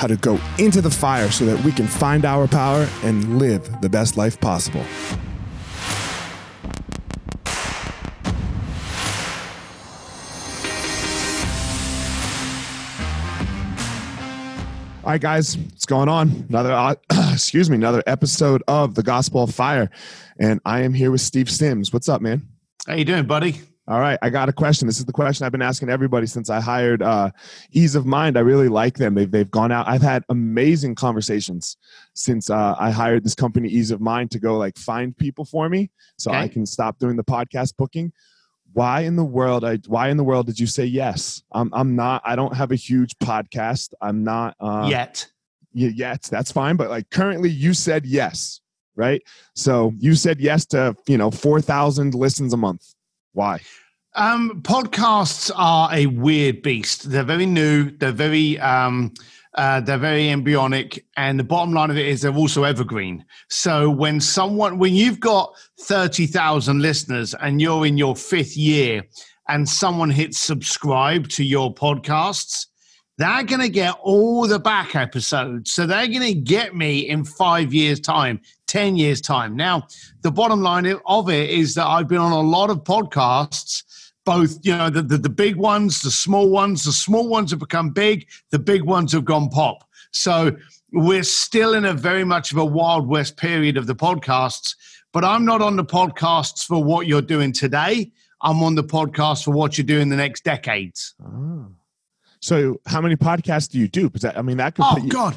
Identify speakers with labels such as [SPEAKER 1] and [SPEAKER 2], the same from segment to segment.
[SPEAKER 1] how to go into the fire so that we can find our power and live the best life possible. All right, guys, what's going on? Another, uh, excuse me, another episode of the Gospel of Fire, and I am here with Steve Sims. What's up, man?
[SPEAKER 2] How you doing, buddy?
[SPEAKER 1] All right, I got a question. This is the question I've been asking everybody since I hired uh, Ease of Mind. I really like them. They've they've gone out. I've had amazing conversations since uh, I hired this company, Ease of Mind, to go like find people for me, so okay. I can stop doing the podcast booking. Why in the world? I why in the world did you say yes? I'm I'm not. I don't have a huge podcast. I'm not
[SPEAKER 2] uh, yet.
[SPEAKER 1] Yet that's fine. But like currently, you said yes, right? So you said yes to you know four thousand listens a month. Why?
[SPEAKER 2] Um, podcasts are a weird beast. They're very new. They're very um, uh, they're very embryonic, and the bottom line of it is they're also evergreen. So when someone, when you've got thirty thousand listeners and you're in your fifth year, and someone hits subscribe to your podcasts, they're going to get all the back episodes. So they're going to get me in five years' time, 10 years' time. Now, the bottom line of it is that I've been on a lot of podcasts both you know the, the, the big ones the small ones the small ones have become big the big ones have gone pop so we're still in a very much of a wild west period of the podcasts but i'm not on the podcasts for what you're doing today i'm on the podcast for what you're doing the next decades oh.
[SPEAKER 1] So how many podcasts do you do because i mean that could
[SPEAKER 2] oh you- god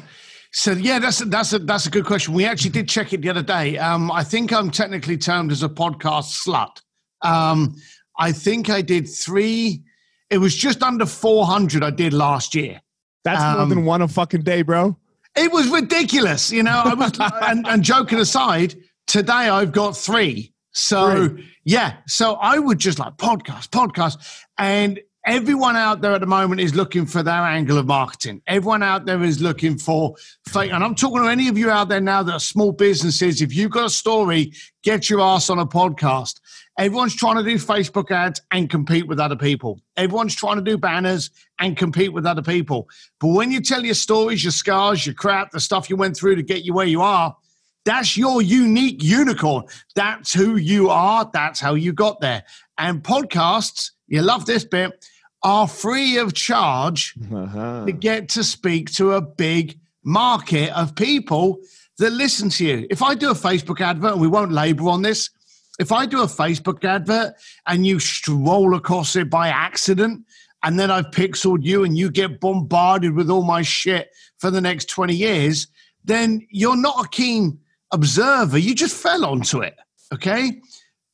[SPEAKER 2] so yeah, that's that's a that's a good question. We actually did check it the other day. Um, I think I'm technically termed as a podcast slut. Um, I think I did three. It was just under 400 I did last year.
[SPEAKER 1] That's um, more than um, one a fucking day, bro.
[SPEAKER 2] It was ridiculous. You know, I was, and, and joking aside, today I've got three. So, yeah. So I would just like podcast, podcast. And everyone out there at the moment is looking for their angle of marketing. Everyone out there is looking for fake. And I'm talking to any of you out there now that are small businesses. If you've got a story, get your ass on a podcast. Everyone's trying to do Facebook ads and compete with other people. Everyone's trying to do banners and compete with other people. But when you tell your stories, your scars, your crap, the stuff you went through to get you where you are, that's your unique unicorn. That's who you are. That's how you got there. And podcasts, you love this bit, are free of charge uh-huh. to get to speak to a big market of people that listen to you. If I do a Facebook advert, and we won't labor on this, if I do a Facebook advert and you stroll across it by accident, and then I've pixeled you and you get bombarded with all my shit for the next 20 years, then you're not a keen observer. You just fell onto it. Okay.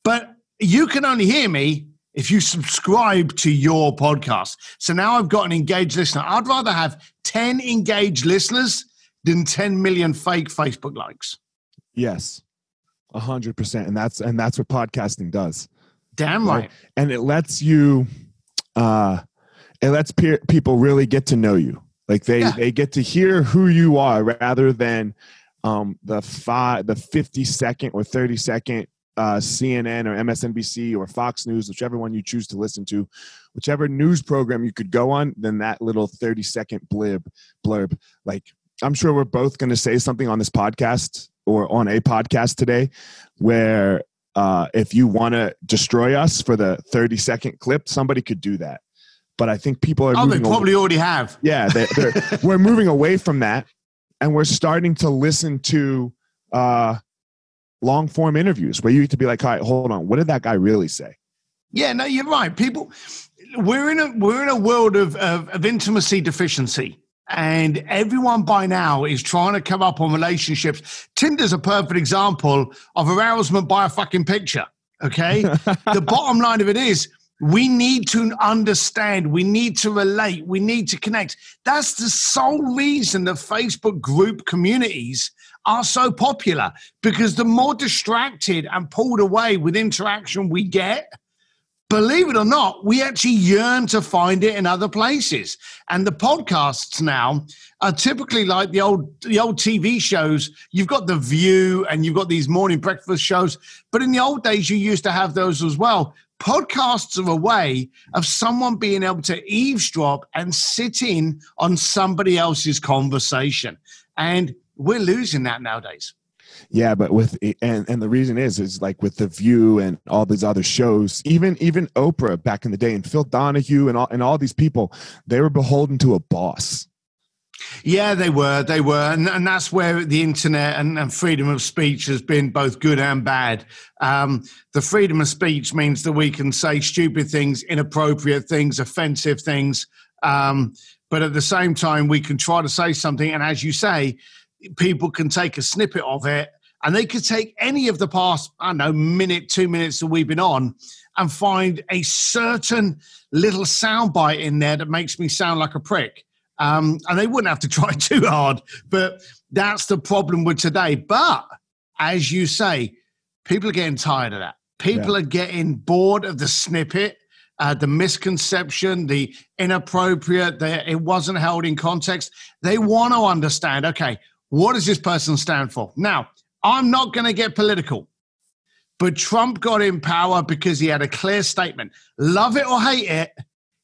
[SPEAKER 2] But you can only hear me if you subscribe to your podcast. So now I've got an engaged listener. I'd rather have 10 engaged listeners than 10 million fake Facebook likes.
[SPEAKER 1] Yes. A hundred percent. And that's and that's what podcasting does.
[SPEAKER 2] Damn right. right?
[SPEAKER 1] And it lets you uh it lets pe- people really get to know you. Like they yeah. they get to hear who you are rather than um the five the 50 second or 30 second uh, CNN or MSNBC or Fox News, whichever one you choose to listen to, whichever news program you could go on, then that little 30 second blib blurb. Like I'm sure we're both going to say something on this podcast or on a podcast today where uh, if you want to destroy us for the 30 second clip, somebody could do that. But I think people are.
[SPEAKER 2] Oh, they probably already have.
[SPEAKER 1] Yeah, they're we're moving away from that, and we're starting to listen to uh, long form interviews where you need to be like, all right, hold on, what did that guy really say?
[SPEAKER 2] Yeah, no, you're right. People, we're in a we're in a world of, of, of intimacy deficiency. And everyone by now is trying to come up on relationships. Tinder's a perfect example of arousement by a fucking picture. Okay. the bottom line of it is we need to understand, we need to relate, we need to connect. That's the sole reason that Facebook group communities are so popular because the more distracted and pulled away with interaction we get, believe it or not, we actually yearn to find it in other places. And the podcasts now are typically like the old the old TV shows. You've got The View and you've got these morning breakfast shows, but in the old days you used to have those as well. Podcasts are a way of someone being able to eavesdrop and sit in on somebody else's conversation. And we're losing that nowadays.
[SPEAKER 1] Yeah, but with and and the reason is is like with the View and all these other shows, even even Oprah back in the day, and Phil Donahue and all and all these people, they were beholden to a boss.
[SPEAKER 2] Yeah, they were. They were. And, and that's where the internet and, and, freedom of speech has been both good and bad. Um, the freedom of speech means that we can say stupid things, inappropriate things, offensive things. Um, but at the same time, we can try to say something. And as you say, people can take a snippet of it and they could take any of the past, I don't know, minute, two minutes that we've been on and find a certain little soundbite in there that makes me sound like a prick. Um, and they wouldn't have to try too hard, but that's the problem with today. But as you say, people are getting tired of that. People yeah. are getting bored of the snippet. Uh, the misconception, the inappropriate, the, it wasn't held in context. They want to understand okay, what does this person stand for? Now, I'm not going to get political, but Trump got in power because he had a clear statement. Love it or hate it,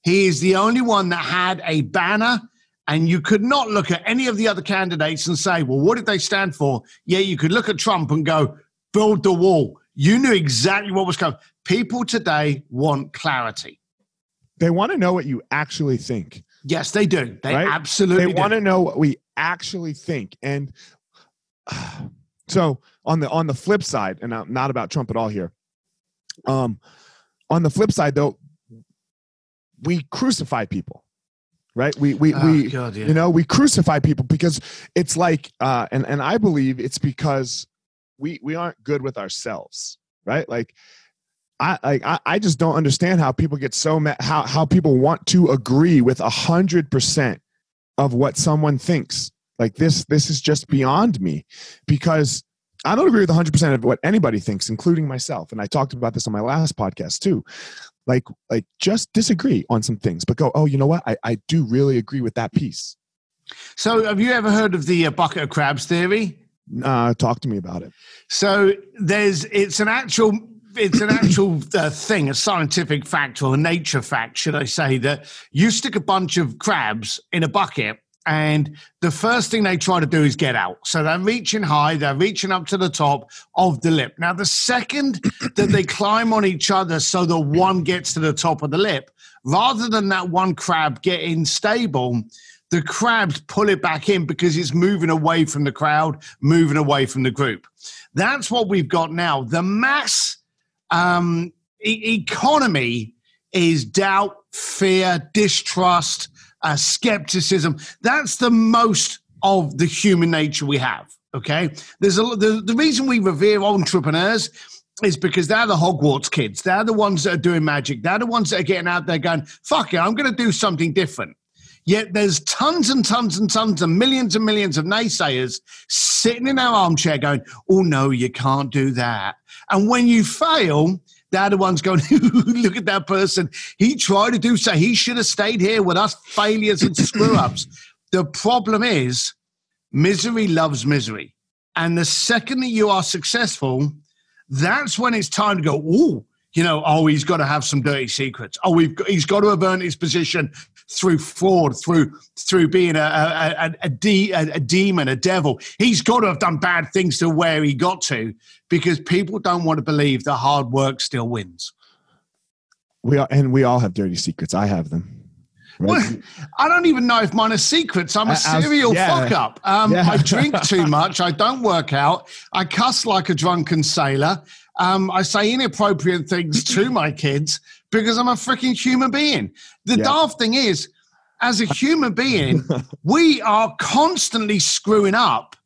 [SPEAKER 2] he is the only one that had a banner, and you could not look at any of the other candidates and say, well, what did they stand for? Yeah, you could look at Trump and go, build the wall. You knew exactly what was coming. People today want clarity.
[SPEAKER 1] They want to know what you actually think.
[SPEAKER 2] Yes, they do. They right? absolutely
[SPEAKER 1] They want to know what we actually think. And so on the on the flip side, and I'm not about Trump at all here. Um, on the flip side, though, we crucify people, right? We we oh, we God, yeah. you know we crucify people because it's like, uh, and and I believe it's because we we aren't good with ourselves, right? Like I like I, I just don't understand how people get so mad how how people want to agree with a hundred percent of what someone thinks. Like this this is just beyond me because I don't agree with 100% of what anybody thinks including myself and I talked about this on my last podcast too. Like like just disagree on some things but go oh you know what I I do really agree with that piece.
[SPEAKER 2] So have you ever heard of the uh, bucket of crabs theory?
[SPEAKER 1] Uh, talk to me about it.
[SPEAKER 2] So there's it's an actual it's an actual uh, thing, a scientific fact or a nature fact, should I say, that you stick a bunch of crabs in a bucket and the first thing they try to do is get out. So they're reaching high, they're reaching up to the top of the lip. Now, the second that they climb on each other so that one gets to the top of the lip, rather than that one crab getting stable, the crabs pull it back in because it's moving away from the crowd, moving away from the group. That's what we've got now. The mass um, e- economy is doubt, fear, distrust, uh, skepticism. That's the most of the human nature we have. Okay, there's a the, the reason we revere entrepreneurs is because they're the Hogwarts kids. They're the ones that are doing magic. They're the ones that are getting out there going, "Fuck it, I'm going to do something different." Yet there's tons and tons and tons and millions and millions of naysayers sitting in our armchair going, "Oh no, you can't do that." And when you fail, the other ones going, look at that person. He tried to do so. He should have stayed here with us failures and screw ups. the problem is, misery loves misery. And the second that you are successful, that's when it's time to go, oh, you know, oh, he's got to have some dirty secrets. Oh, we've got, he's got to have earned his position through fraud, through through being a a, a, a, de, a, a demon, a devil. He's got to have done bad things to where he got to because people don't want to believe that hard work still wins.
[SPEAKER 1] We are, and we all have dirty secrets. I have them.
[SPEAKER 2] Right? Well, I don't even know if mine are secrets. I'm a serial yeah. fuck up. Um, yeah. I drink too much. I don't work out. I cuss like a drunken sailor. Um, I say inappropriate things to my kids because I'm a freaking human being. The yeah. daft thing is, as a human being, we are constantly screwing up.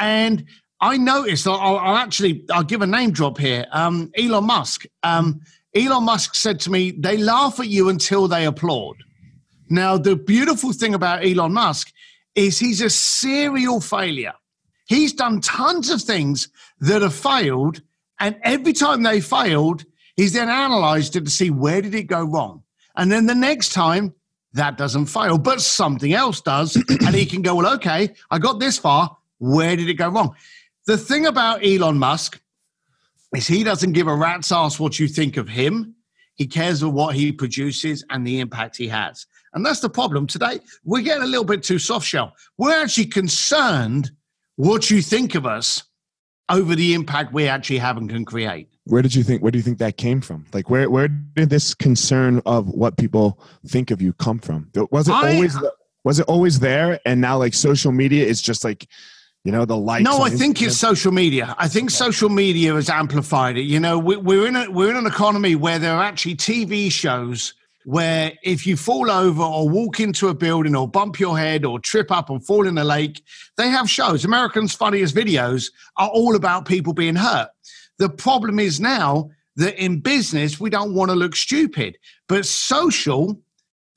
[SPEAKER 2] And I noticed, I'll, I'll, actually, I'll give a name drop here. Um, Elon Musk. Um, Elon Musk said to me, they laugh at you until they applaud. Now, the beautiful thing about Elon Musk is he's a serial failure. He's done tons of things that have failed, and every time they failed, he's then analyzed it to see where did it go wrong. And then the next time, that doesn't fail, but something else does, and he can go, well, okay, I got this far. Where did it go wrong? The thing about Elon Musk is he doesn't give a rat's ass what you think of him. He cares for what he produces and the impact he has. And that's the problem today. We're getting a little bit too soft shell. We're actually concerned what you think of us over the impact we actually have and can create.
[SPEAKER 1] Where did you think where do you think that came from? Like where where did this concern of what people think of you come from? Was it I, always was it always there and now like social media is just like you know the likes
[SPEAKER 2] no i think it's social media i think social media has amplified it you know we're in a we're in an economy where there are actually tv shows where if you fall over or walk into a building or bump your head or trip up and fall in a lake they have shows americans funniest videos are all about people being hurt the problem is now that in business we don't want to look stupid but social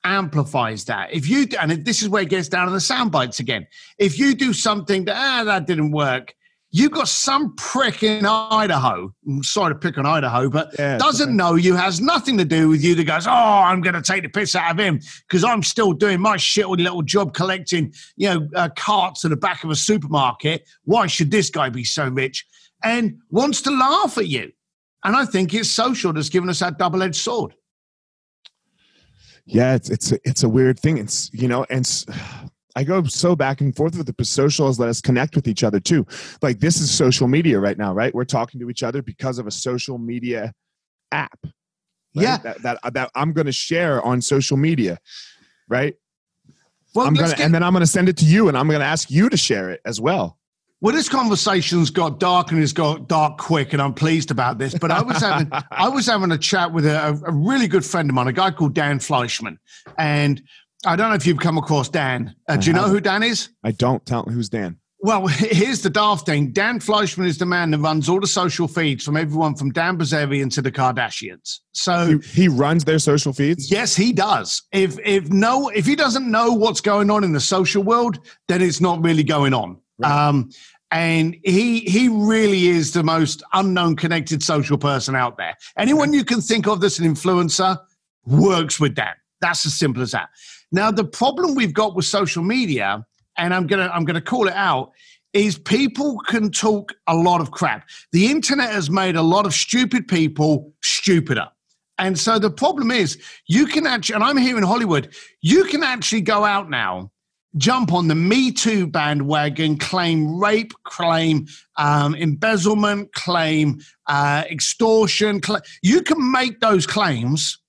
[SPEAKER 2] amplifies that. If you and this is where it gets down to the sound bites again. If you do something that ah that didn't work, you got some prick in Idaho. I'm sorry to pick on Idaho, but yeah, doesn't okay. know you has nothing to do with you. That goes, oh, I'm going to take the piss out of him because I'm still doing my shit little job collecting, you know, uh, carts at the back of a supermarket. Why should this guy be so rich? And wants to laugh at you. And I think it's social that's given us that double-edged sword
[SPEAKER 1] yeah it's it's a, it's a weird thing it's you know and I go so back and forth with it, but social has let us connect with each other too. Like this is social media right now, right? We're talking to each other because of a social media app. Right?
[SPEAKER 2] Yeah,
[SPEAKER 1] that, that that I'm going to share on social media, right? Well, I'm gonna, get- and then I'm going to send it to you, and I'm going to ask you to share it as well.
[SPEAKER 2] Well, this conversation's got dark and it's got dark quick, and I'm pleased about this. But I was having I was having a chat with a, a, really good friend of mine, a guy called Dan Fleischman, and I don't know if you've come across Dan. Uh, do you know who Dan is?
[SPEAKER 1] I don't. Tell who's Dan.
[SPEAKER 2] Well, here's the daft thing. Dan Fleischman is the man that runs all the social feeds from everyone from Dan Bilzerian to the Kardashians. So
[SPEAKER 1] he, he, runs their social feeds.
[SPEAKER 2] Yes, he does. If if no, if he doesn't know what's going on in the social world, then it's not really going on. Right. Um, and he he really is the most unknown connected social person out there. Anyone you can think of that's an influencer works with Dan. That's as simple as that. Now the problem we've got with social media, and I'm gonna I'm gonna call it out, is people can talk a lot of crap. The internet has made a lot of stupid people stupider. And so the problem is, you can actually, and I'm here in Hollywood, you can actually go out now jump on the Me Too bandwagon, claim rape, claim um, embezzlement, claim uh, extortion. Cl- you can make those claims,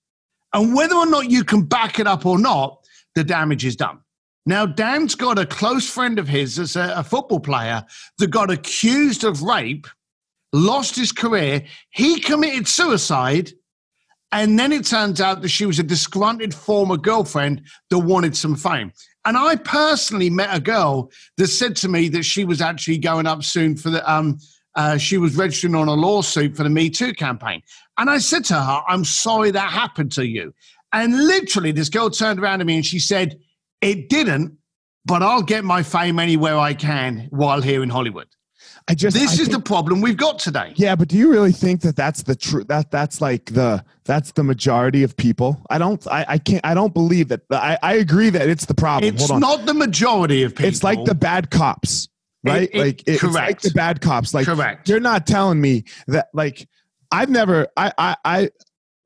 [SPEAKER 2] and whether or not you can back it up or not, the damage is done. Now, Dan's got a close friend of his as a, a football player that got accused of rape, lost his career. He committed suicide. And then it turns out that she was a disgruntled former girlfriend that wanted some fame. And I personally met a girl that said to me that she was actually going up soon for the, um, uh, she was registering on a lawsuit for the Me Too campaign. And I said to her, I'm sorry that happened to you. And literally, this girl turned around to me and she said, It didn't, but I'll get my fame anywhere I can while here in Hollywood.
[SPEAKER 1] I just
[SPEAKER 2] This
[SPEAKER 1] I
[SPEAKER 2] is
[SPEAKER 1] think-
[SPEAKER 2] the problem we've got today.
[SPEAKER 1] Yeah, but do you really think that that's the true that that's like the that's the majority of people? I don't I, I can't I don't believe that. I I agree that it's the problem.
[SPEAKER 2] It's not the majority of people.
[SPEAKER 1] it's like the bad cops, right?
[SPEAKER 2] It- it-
[SPEAKER 1] like it- it's like
[SPEAKER 2] correct.
[SPEAKER 1] the bad cops. Like
[SPEAKER 2] Correct.
[SPEAKER 1] you're not telling me that like I've never I I I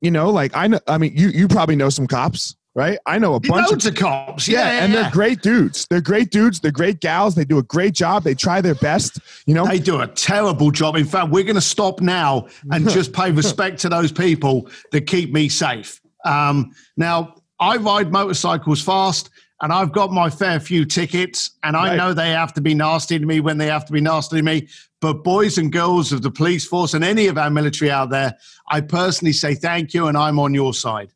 [SPEAKER 1] you know like I know I mean you you probably know some cops, right? I know a bunch of
[SPEAKER 2] of cops.
[SPEAKER 1] yeah,
[SPEAKER 2] Yeah, yeah,
[SPEAKER 1] and
[SPEAKER 2] yeah.
[SPEAKER 1] they're great dudes. They're great dudes. They're great gals. They do a great job. They try their best. You know,
[SPEAKER 2] They do a terrible job. In fact, we're going to stop now and just pay respect to those people that keep me safe. Um, now, I ride motorcycles fast and I've got my fair few tickets, and I
[SPEAKER 1] Right.
[SPEAKER 2] know they have to be nasty to me when they have to be nasty to me. But boys and girls of the police force and any of our military out there, I personally say thank you, and I'm on your side.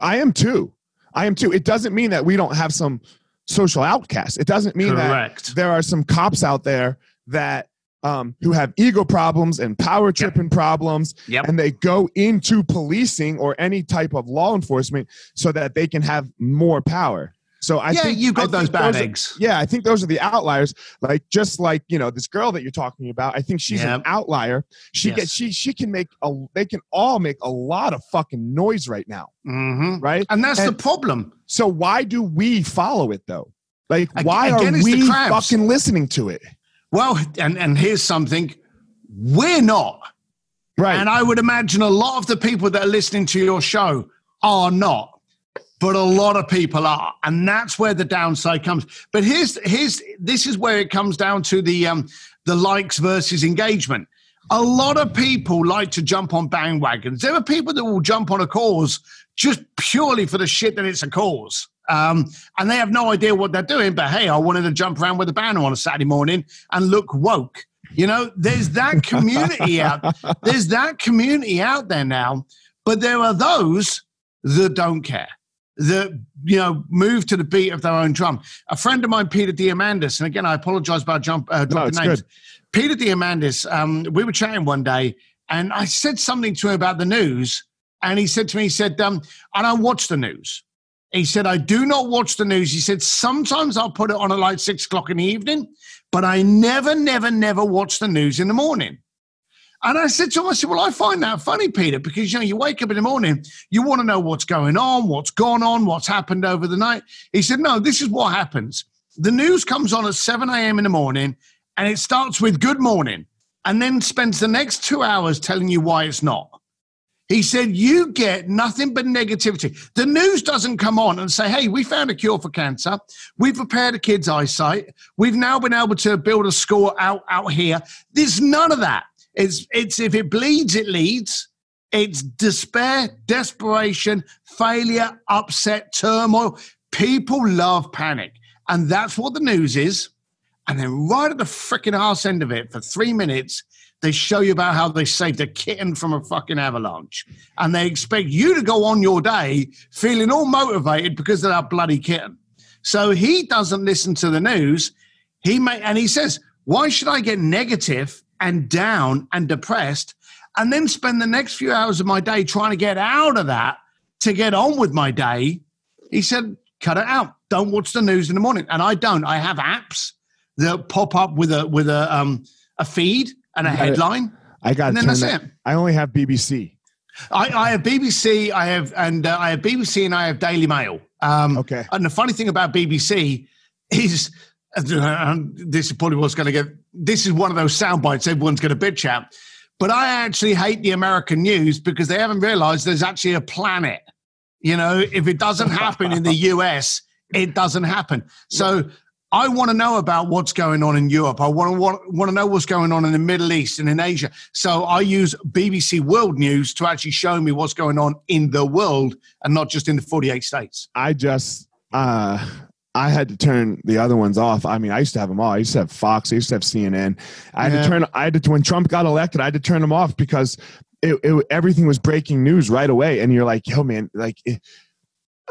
[SPEAKER 1] I am too. I am too. It doesn't mean that we don't have some social outcasts. It doesn't mean
[SPEAKER 2] Correct.
[SPEAKER 1] that there are some cops out there that um, who have ego problems and power tripping problems,
[SPEAKER 2] Yep.
[SPEAKER 1] and they go into policing or any type of law enforcement so that they can have more power. So I
[SPEAKER 2] yeah,
[SPEAKER 1] think
[SPEAKER 2] you've got
[SPEAKER 1] I
[SPEAKER 2] those bad
[SPEAKER 1] are-
[SPEAKER 2] eggs.
[SPEAKER 1] yeah, I think those are the outliers. Like just like you know this girl that you're talking about. I think she's an outlier. She
[SPEAKER 2] Yes.
[SPEAKER 1] gets she she can make a they can all make a lot of fucking noise right now,
[SPEAKER 2] hmm
[SPEAKER 1] right?
[SPEAKER 2] And that's the problem.
[SPEAKER 1] So why do we follow it though? Like why
[SPEAKER 2] again,
[SPEAKER 1] are we fucking listening to it?
[SPEAKER 2] Well, and, and here's something we're not.
[SPEAKER 1] Right.
[SPEAKER 2] And I would imagine a lot of the people that are listening to your show are not, but a lot of people are, and that's where the downside comes. But here's here's this is where it comes down to the um, the likes versus engagement. A lot of people like to jump on bandwagons. There are people that will jump on a cause just purely for the shit that it's a cause. Um, and they have no idea what they're doing. But hey, I wanted to jump around with a banner on a Saturday morning and look woke. You know, there's that community out. There's that community out there now. But there are those that don't care. That you know move to the beat of their own drum. A friend of mine, Peter Diamandis, and again, I apologize about jump uh, dropping
[SPEAKER 1] it's
[SPEAKER 2] names.
[SPEAKER 1] good.
[SPEAKER 2] Peter Diamandis, um, we were chatting one day, and I said something to him about the news, and he said to me, he said, um, "I don't watch the news." He said, I do not watch the news. He said, sometimes I'll put it on at like six o'clock in the evening, but I never, never, never watch the news in the morning. And I said to him, I said, Well, I find that funny, Peter, because you know, you wake up in the morning, you want to know what's going on, what's gone on, what's happened over the night. He said, No, this is what happens. The news comes on at 7 a.m. in the morning and it starts with good morning and then spends the next two hours telling you why it's not. He said, You get nothing but negativity. The news doesn't come on and say, Hey, we found a cure for cancer. We've repaired a kid's eyesight. We've now been able to build a school out, out here. There's none of that. It's, it's if it bleeds, it leads. It's despair, desperation, failure, upset, turmoil. People love panic. And that's what the news is. And then right at the freaking arse end of it, for three minutes, they show you about how they saved a kitten from a fucking avalanche. And they expect you to go on your day feeling all motivated because of that bloody kitten. So he doesn't listen to the news. He may, and he says, why should I get negative and down and depressed and then spend the next few hours of my day trying to get out of that to get on with my day? He said, cut it out. Don't watch the news in the morning. And I don't. I have apps that pop up with a with a um a feed and a headline.
[SPEAKER 1] I got
[SPEAKER 2] And then that's
[SPEAKER 1] that.
[SPEAKER 2] it.
[SPEAKER 1] I only have BBC.
[SPEAKER 2] I, I have BBC, I have and uh, I have BBC and I have Daily Mail. Um,
[SPEAKER 1] Okay.
[SPEAKER 2] And the funny thing about BBC is, this is probably what's going to get. This is one of those sound bites everyone's going to bitch at. But I actually hate the American news because they haven't realised there's actually a planet. You know, if it doesn't happen in the US, it doesn't happen. So I want to know about what's going on in Europe. I want to want, want to know what's going on in the Middle East and in Asia. So I use BBC World News to actually show me what's going on in the world and not just in the 48 states.
[SPEAKER 1] I just uh I had to turn the other ones off. I mean, I used to have them all. I used to have Fox. I used to have CNN. I had
[SPEAKER 2] Yeah.
[SPEAKER 1] to turn. I had to when Trump got elected. I had to turn them off because it, it everything was breaking news right away. And you're like, yo, man, like. It,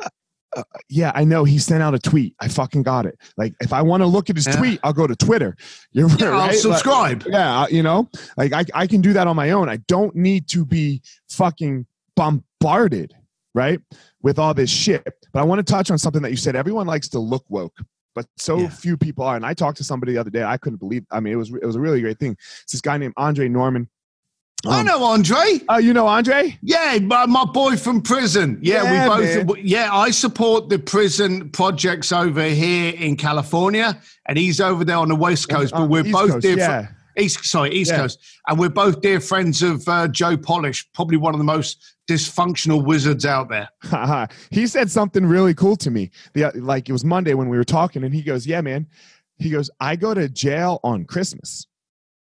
[SPEAKER 1] uh, uh, yeah, I know he sent out a tweet. I fucking got it. Like, if I want to look at his
[SPEAKER 2] Yeah.
[SPEAKER 1] tweet, I'll go to Twitter. You're
[SPEAKER 2] Yeah,
[SPEAKER 1] right.
[SPEAKER 2] I'll
[SPEAKER 1] Like-
[SPEAKER 2] subscribe.
[SPEAKER 1] yeah, uh, you know, like I, I can do that on my own. I don't need to be fucking bombarded, right, with all this shit. But I want to touch on something that you said. Everyone likes to look woke, but so
[SPEAKER 2] Yeah.
[SPEAKER 1] few people are. And I talked to somebody the other day. I couldn't believe. I mean, it was it was a really great thing. It's this guy named Andre Norman.
[SPEAKER 2] I
[SPEAKER 1] Um,
[SPEAKER 2] know Andre.
[SPEAKER 1] Oh, you know Andre?
[SPEAKER 2] Yeah, my, my boy from prison. Yeah,
[SPEAKER 1] Yeah,
[SPEAKER 2] we
[SPEAKER 1] man.
[SPEAKER 2] both. Yeah, I support the prison projects over here in California, and he's over there on the West Coast.
[SPEAKER 1] On-
[SPEAKER 2] but we're
[SPEAKER 1] East
[SPEAKER 2] both
[SPEAKER 1] Coast,
[SPEAKER 2] dear.
[SPEAKER 1] yeah.
[SPEAKER 2] East, sorry, East
[SPEAKER 1] Yeah.
[SPEAKER 2] Coast, and we're both dear friends of uh, Joe Polish, probably one of the most dysfunctional wizards out there.
[SPEAKER 1] he said something really cool to me. The like it was Monday when we were talking, and he goes, "Yeah, man." He goes, "I go to jail on Christmas."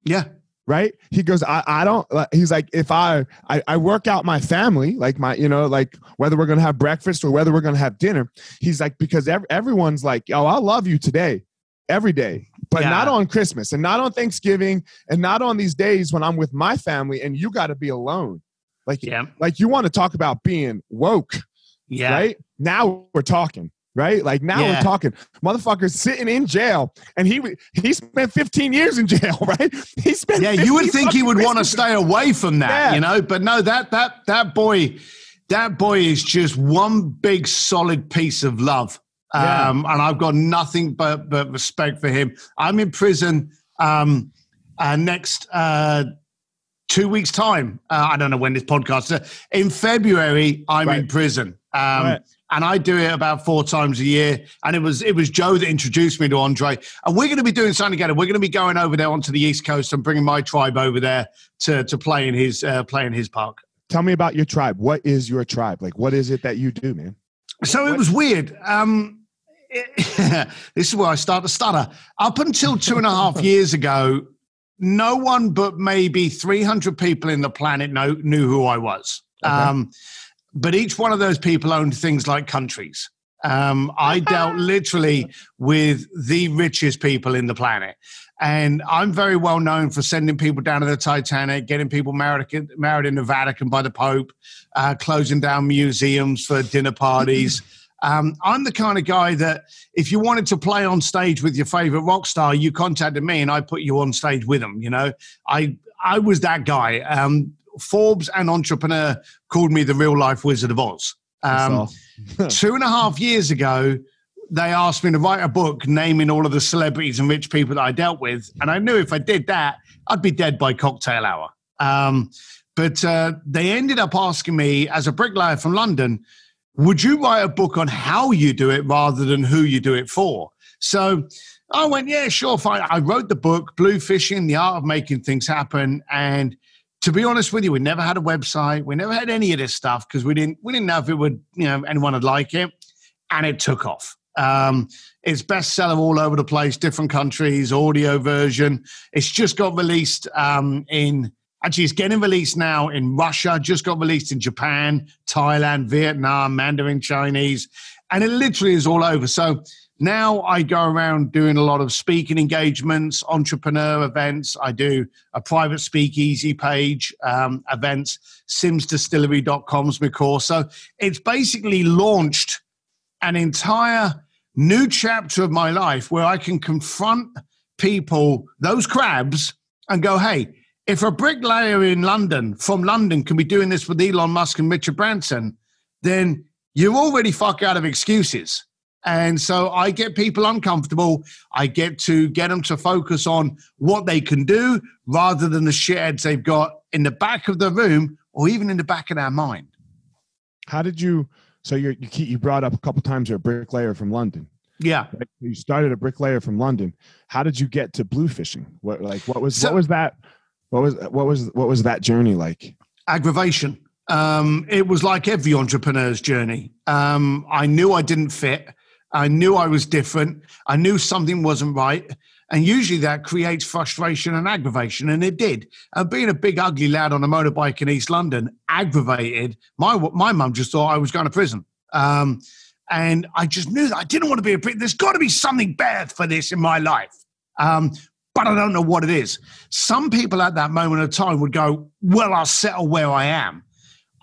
[SPEAKER 2] Yeah,
[SPEAKER 1] right he goes i, I don't uh, he's like if I, I i work out my family like my you know like whether we're gonna have breakfast or whether we're gonna have dinner he's like because ev- everyone's like oh i love you today every day but
[SPEAKER 2] Yeah.
[SPEAKER 1] not on christmas and not on thanksgiving and not on these days when i'm with my family and you got to be alone like
[SPEAKER 2] yeah,
[SPEAKER 1] like you want to talk about being woke
[SPEAKER 2] yeah.
[SPEAKER 1] right now we're talking right like now
[SPEAKER 2] Yeah.
[SPEAKER 1] we're talking motherfuckers sitting in jail and he he spent 15 years in jail right he spent
[SPEAKER 2] Yeah, you would think he would want to stay away from that,
[SPEAKER 1] Yeah.
[SPEAKER 2] you know. But no, that that that boy, that boy is just one big solid piece of love.
[SPEAKER 1] Yeah.
[SPEAKER 2] Um, and I've got nothing but but respect for him. I'm in prison um, uh, next uh, two weeks time. Uh, I don't know when this podcast. Uh, in February, I'm in prison. Um,
[SPEAKER 1] Right.
[SPEAKER 2] And I do it about four times a year. And it was it was Joe that introduced me to Andre. And we're going to be doing something together. We're going to be going over there onto the East Coast and bringing my tribe over there to to play in his uh, play in his park.
[SPEAKER 1] Tell me about your tribe. What is your tribe? Like, what is it that you do, man?
[SPEAKER 2] So it was weird. Um, this is where I start to stutter. Up until two and a half years ago, no one but maybe 300 people in the planet know, knew who I was.
[SPEAKER 1] Okay.
[SPEAKER 2] Um, but each one of those people owned things like countries. Um, I dealt literally with the richest people in the planet. And I'm very well known for sending people down to the Titanic, getting people married, married in the Vatican by the Pope, uh, closing down museums for dinner parties. Um, I'm the kind of guy that if you wanted to play on stage with your favorite rock star, you contacted me and I put you on stage with them. You know, I I was that guy. Um, Forbes and Entrepreneur called me the real life Wizard of Oz. Um, two and a half years ago, they asked me to write a book naming all of the celebrities and rich people that I dealt with. And I knew if I did that, I'd be dead by cocktail hour. Um, but uh, they ended up asking me, as a bricklayer from London, would you write a book on how you do it rather than who you do it for? So I went, yeah, sure, fine. I wrote the book, Bluefishing, The Art of Making Things Happen. And to be honest with you, we never had a website. We never had any of this stuff because we didn't we didn't know if it would, you know, anyone would like it. And it took off. Um, it's bestseller all over the place, different countries, audio version. It's just got released um, in actually it's getting released now in Russia, just got released in Japan, Thailand, Vietnam, Mandarin Chinese, and it literally is all over. So now I go around doing a lot of speaking engagements, entrepreneur events. I do a private speakeasy page, um, events, simsdistillery.com's my course. So it's basically launched an entire new chapter of my life where I can confront people, those crabs, and go, hey, if a bricklayer in London, from London, can be doing this with Elon Musk and Richard Branson, then you're already fuck out of excuses. And so I get people uncomfortable. I get to get them to focus on what they can do rather than the shitheads they've got in the back of the room or even in the back of their mind.
[SPEAKER 1] How did you? So you're, you keep, you brought up a couple times you're a bricklayer from London.
[SPEAKER 2] Yeah.
[SPEAKER 1] Right? You started a bricklayer from London. How did you get to bluefishing? What like what was
[SPEAKER 2] So-
[SPEAKER 1] what was that? What was what was what was that journey like?
[SPEAKER 2] aggravation. Um, it was like every entrepreneur's journey. Um, I knew I didn't fit. I knew I was different. I knew something wasn't right. And usually that creates frustration and aggravation. And it did. And being a big, ugly lad on a motorbike in East London aggravated. My, my mum just thought I was going to prison. Um, And I just knew that I didn't want to be a priest. There's got to be something better for this in my life. Um, but I don't know what it is. Some people at that moment of time would go, Well, I'll settle where I am.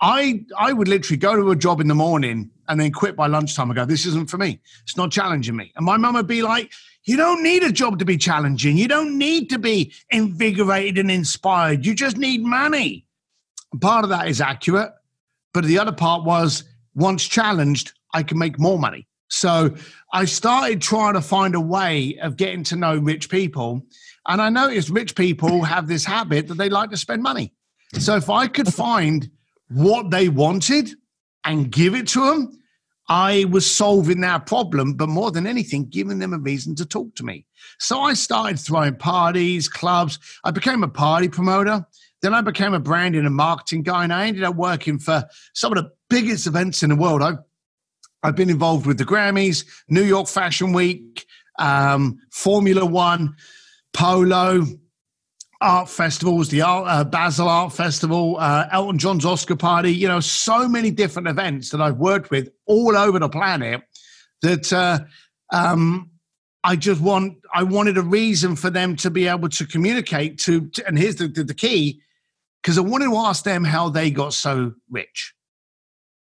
[SPEAKER 2] I, I would literally go to a job in the morning and then quit by lunchtime and go, This isn't for me. It's not challenging me. And my mum would be like, You don't need a job to be challenging. You don't need to be invigorated and inspired. You just need money. Part of that is accurate. But the other part was, once challenged, I can make more money. So I started trying to find a way of getting to know rich people. And I noticed rich people have this habit that they like to spend money. So if I could find what they wanted and give it to them, I was solving their problem, but more than anything, giving them a reason to talk to me. So I started throwing parties, clubs. I became a party promoter. Then I became a branding and marketing guy, and I ended up working for some of the biggest events in the world. I've I've been involved with the Grammys, New York Fashion Week, um, Formula One, Polo, art festivals, the art, uh, Basel Art Festival, uh, Elton John's Oscar party, you know, so many different events that I've worked with all over the planet that uh, um, I just want, I wanted a reason for them to be able to communicate to, to and here's the, the, the key, because I wanted to ask them how they got so rich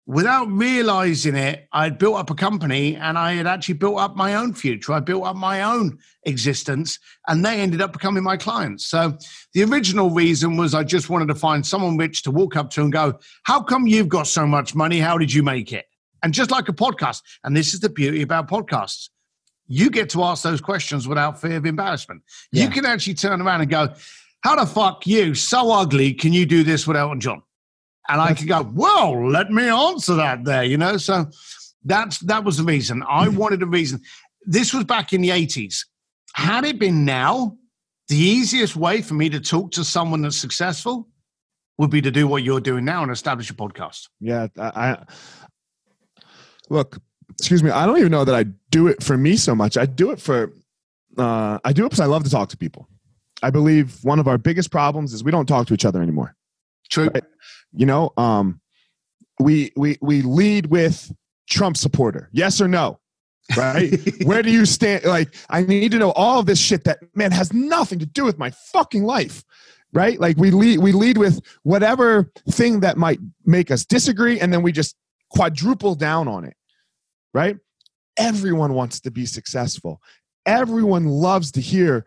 [SPEAKER 2] without realizing it, I'd built up a company and I had actually built up my own future. I built up my own existence and they ended up becoming my clients. So the original reason was I just wanted to find someone rich to walk up to and go, How come you've got so much money? How did you make it? And just like a podcast, and this is the beauty about podcasts. You get to ask those questions without fear of embarrassment. Yeah. You can actually turn around and go, How the fuck you, so ugly, can you do this with Elton John? And I could go, well, let me answer that there, you know? So that's that was the reason. I wanted a reason. This was back in the 80s. Had it been now, the easiest way for me to talk to someone that's successful would be to do what you're doing now and establish a podcast.
[SPEAKER 1] Yeah. I, I look, excuse me, I don't even know that I do it for me so much. I do it for uh, I do it because I love to talk to people. I believe one of our biggest problems is we don't talk to each other anymore.
[SPEAKER 2] True.
[SPEAKER 1] Right? You know, um, we we we lead with Trump supporter. Yes or no? Right? Where do you stand? Like, I need to know all of this shit that man has nothing to do with my fucking life. Right? Like we lead we lead with whatever thing that might make us disagree, and then we just quadruple down on it. Right? Everyone wants to be successful. Everyone loves to hear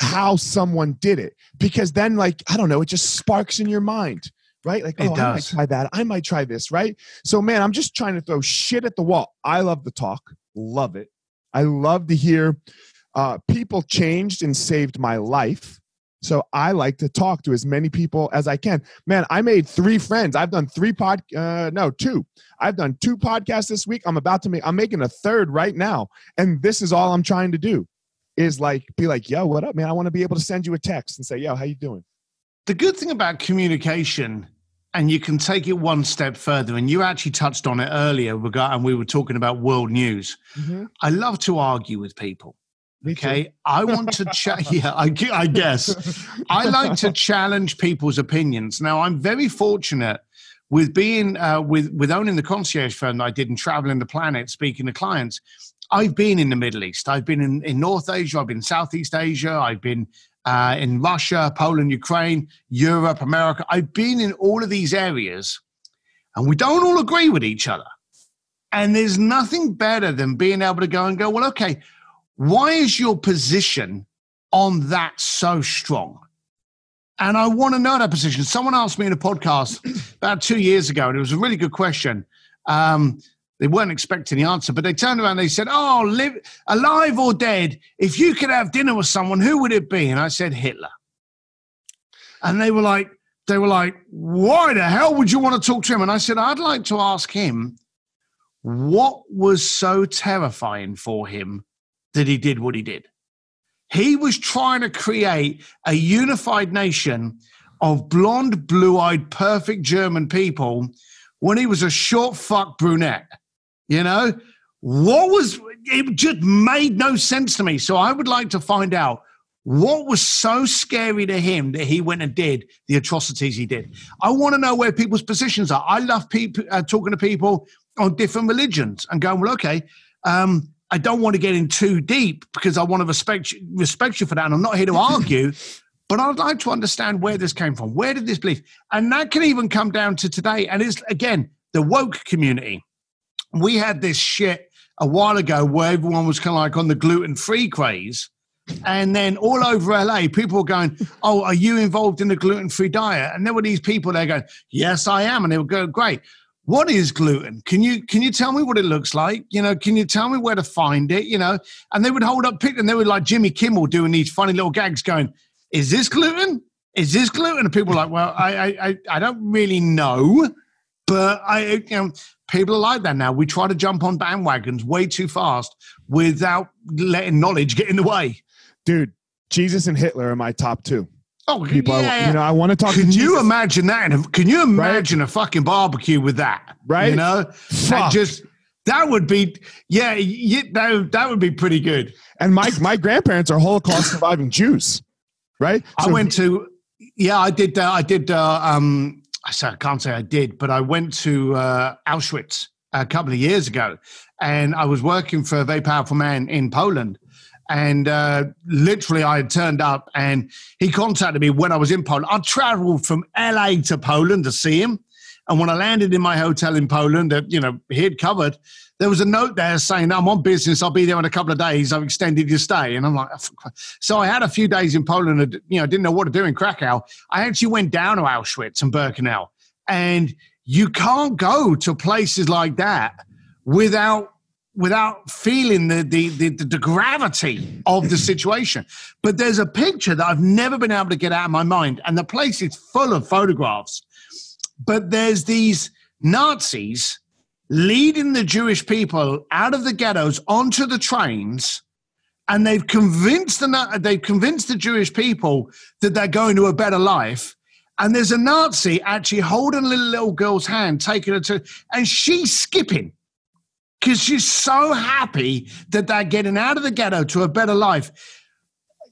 [SPEAKER 1] how someone did it because then like i don't know it just sparks in your mind right? Like, oh, I might try that. I might try this, right? So, man, I'm just trying to throw shit at the wall. I love the talk, love it. I love to hear uh, people changed and saved my life. So I like to talk to as many people as I can. Man, I made three friends. I've done three pod, uh, no, two. I've done two podcasts this week. I'm about to make. I'm making a third right now, and this is all I'm trying to do, is like be like, yo, what up, man? I want to be able to send you a text and say, yo, how you doing?
[SPEAKER 2] The good thing about communication, and you can take it one step further, and you actually touched on it earlier, and we were talking about world news. Mm-hmm. I love to argue with people. okay, I want to chat. yeah, I, I guess I like to challenge people's opinions. Now, I'm very fortunate with being uh, with with owning the concierge firm that I did and traveling the planet, speaking to clients. I've been in the Middle East. I've been in, in North Asia. I've been in Southeast Asia. I've been uh, in Russia, Poland, Ukraine, Europe, America. I've been in all of these areas and we don't all agree with each other. And there's nothing better than being able to go and go, well, okay, why is your position on that so strong? And I want to know that position. Someone asked me in a podcast about two years ago, and it was a really good question. Um, they weren't expecting the answer, but they turned around and they said, Oh, live, alive or dead, if you could have dinner with someone, who would it be? And I said, Hitler. And they were like, they were like, why the hell would you want to talk to him? And I said, I'd like to ask him what was so terrifying for him that he did what he did. He was trying to create a unified nation of blonde, blue eyed, perfect German people when he was a short fuck brunette. You know, what was it just made no sense to me. So I would like to find out what was so scary to him that he went and did the atrocities he did. I want to know where people's positions are. I love people uh, talking to people on different religions and going, well, okay, um, I don't want to get in too deep because I want to respect you, respect you for that. And I'm not here to argue, but I'd like to understand where this came from. Where did this belief? And that can even come down to today. And it's again the woke community. We had this shit a while ago where everyone was kind of like on the gluten free craze. And then all over LA, people were going, Oh, are you involved in the gluten free diet? And there were these people there going, Yes, I am. And they would go, Great what is gluten can you can you tell me what it looks like you know can you tell me where to find it you know and they would hold up pick and they were like jimmy kimmel doing these funny little gags going is this gluten is this gluten and people are like well i i i don't really know but i you know people are like that now we try to jump on bandwagons way too fast without letting knowledge get in the way
[SPEAKER 1] dude jesus and hitler are my top two
[SPEAKER 2] Oh, people, yeah,
[SPEAKER 1] I, you know, I want to talk.
[SPEAKER 2] Can
[SPEAKER 1] to
[SPEAKER 2] you imagine that? Can you imagine right? a fucking barbecue with that?
[SPEAKER 1] Right.
[SPEAKER 2] You know, Fuck. just that would be, yeah, yeah, that that would be pretty good.
[SPEAKER 1] And my my grandparents are Holocaust surviving Jews, right?
[SPEAKER 2] So I went to, yeah, I did, uh, I did. Uh, um, I can't say I did, but I went to uh, Auschwitz a couple of years ago, and I was working for a very powerful man in Poland and uh, literally, I had turned up and he contacted me when I was in Poland. I traveled from LA to Poland to see him. And when I landed in my hotel in Poland that, you know, he had covered, there was a note there saying, I'm on business. I'll be there in a couple of days. I've extended your stay. And I'm like, oh, so I had a few days in Poland and, you know, I didn't know what to do in Krakow. I actually went down to Auschwitz and Birkenau. And you can't go to places like that without without feeling the, the, the, the, gravity of the situation. But there's a picture that I've never been able to get out of my mind, and the place is full of photographs. But there's these Nazis leading the Jewish people out of the ghettos onto the trains. And they've convinced the they've convinced the Jewish people that they're going to a better life. And there's a Nazi actually holding a little, little girl's hand, taking her to, and she's skipping because she's so happy that they're getting out of the ghetto to a better life.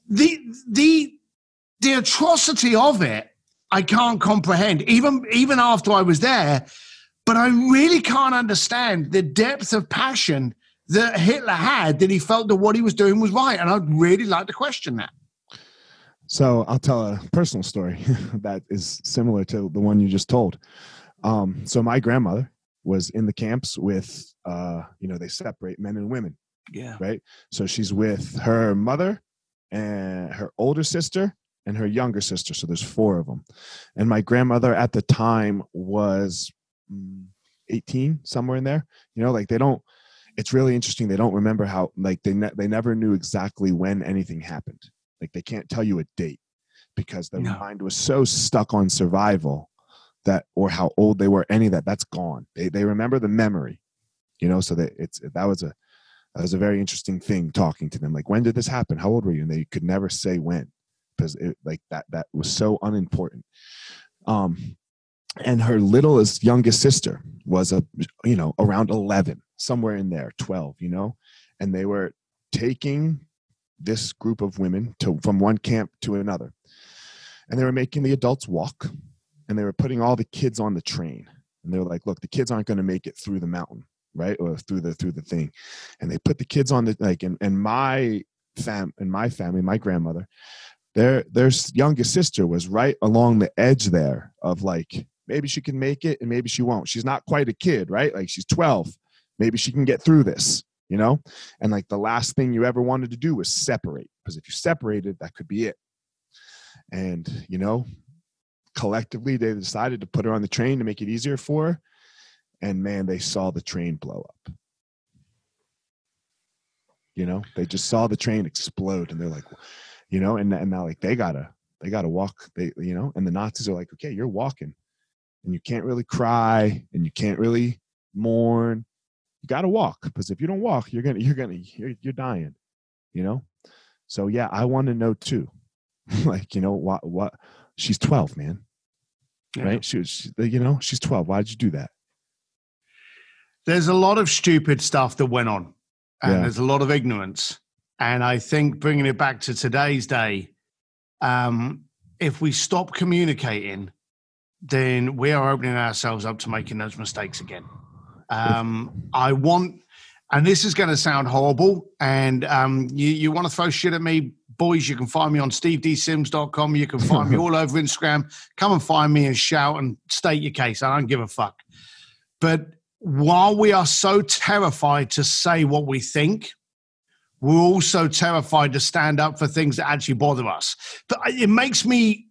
[SPEAKER 2] The the the atrocity of it, I can't comprehend. Even even after I was there, but I really can't understand the depth of passion that Hitler had that he felt that what he was doing was right, and I'd really like to question that.
[SPEAKER 1] So I'll tell a personal story that is similar to the one you just told. Um, so my grandmother was in the camps with uh you know they separate men and women
[SPEAKER 2] yeah
[SPEAKER 1] right so she's with her mother and her older sister and her younger sister so there's four of them and my grandmother at the time was 18 somewhere in there you know like they don't it's really interesting they don't remember how like they ne- they never knew exactly when anything happened. Like they can't tell you a date because their no. mind was so stuck on survival that or how old they were any of that that's gone. They, they remember the memory you know so that it's that was a that was a very interesting thing talking to them like when did this happen? How old were you? And they could never say when because it, like that that was so unimportant. Um and her littlest youngest sister was a you know around 11 somewhere in there 12 you know? And they were taking this group of women to from one camp to another. And they were making the adults walk and they were putting all the kids on the train. And they were like look the kids aren't going to make it through the mountain right or through the through the thing. And they put the kids on the like and, and my fam and my family my grandmother their their youngest sister was right along the edge there of like maybe she can make it and maybe she won't. She's not quite a kid right? Like she's 12 maybe she can get through this you know? And like the last thing you ever wanted to do was separate because if you separated that could be it. And you know collectively they decided to put her on the train to make it easier for her and man they saw the train blow up. You know? They just saw the train explode and they're like you know? And, and now like they gotta they gotta walk they you know? And the nazis are like okay you're walking and you can't really cry and you can't really mourn you gotta walk because if you don't walk you're gonna you're gonna you're, you're dying you know? So yeah i want to know too. Like you know what what she's 12 man yeah. right? She was you know she's 12 why did you do that?
[SPEAKER 2] There's a lot of stupid stuff that went on and yeah. there's a lot of ignorance. And i think bringing it back to today's day um, if we stop communicating then we are opening ourselves up to making those mistakes again Um, I want, and this is going to sound horrible, and um, you, you want to throw shit at me, boys, you can find me on stevedsims.com. You can find me all over Instagram. Come and find me and shout and state your case. I don't give a fuck. But while we are so terrified to say what we think, we're also terrified to stand up for things that actually bother us. But it makes me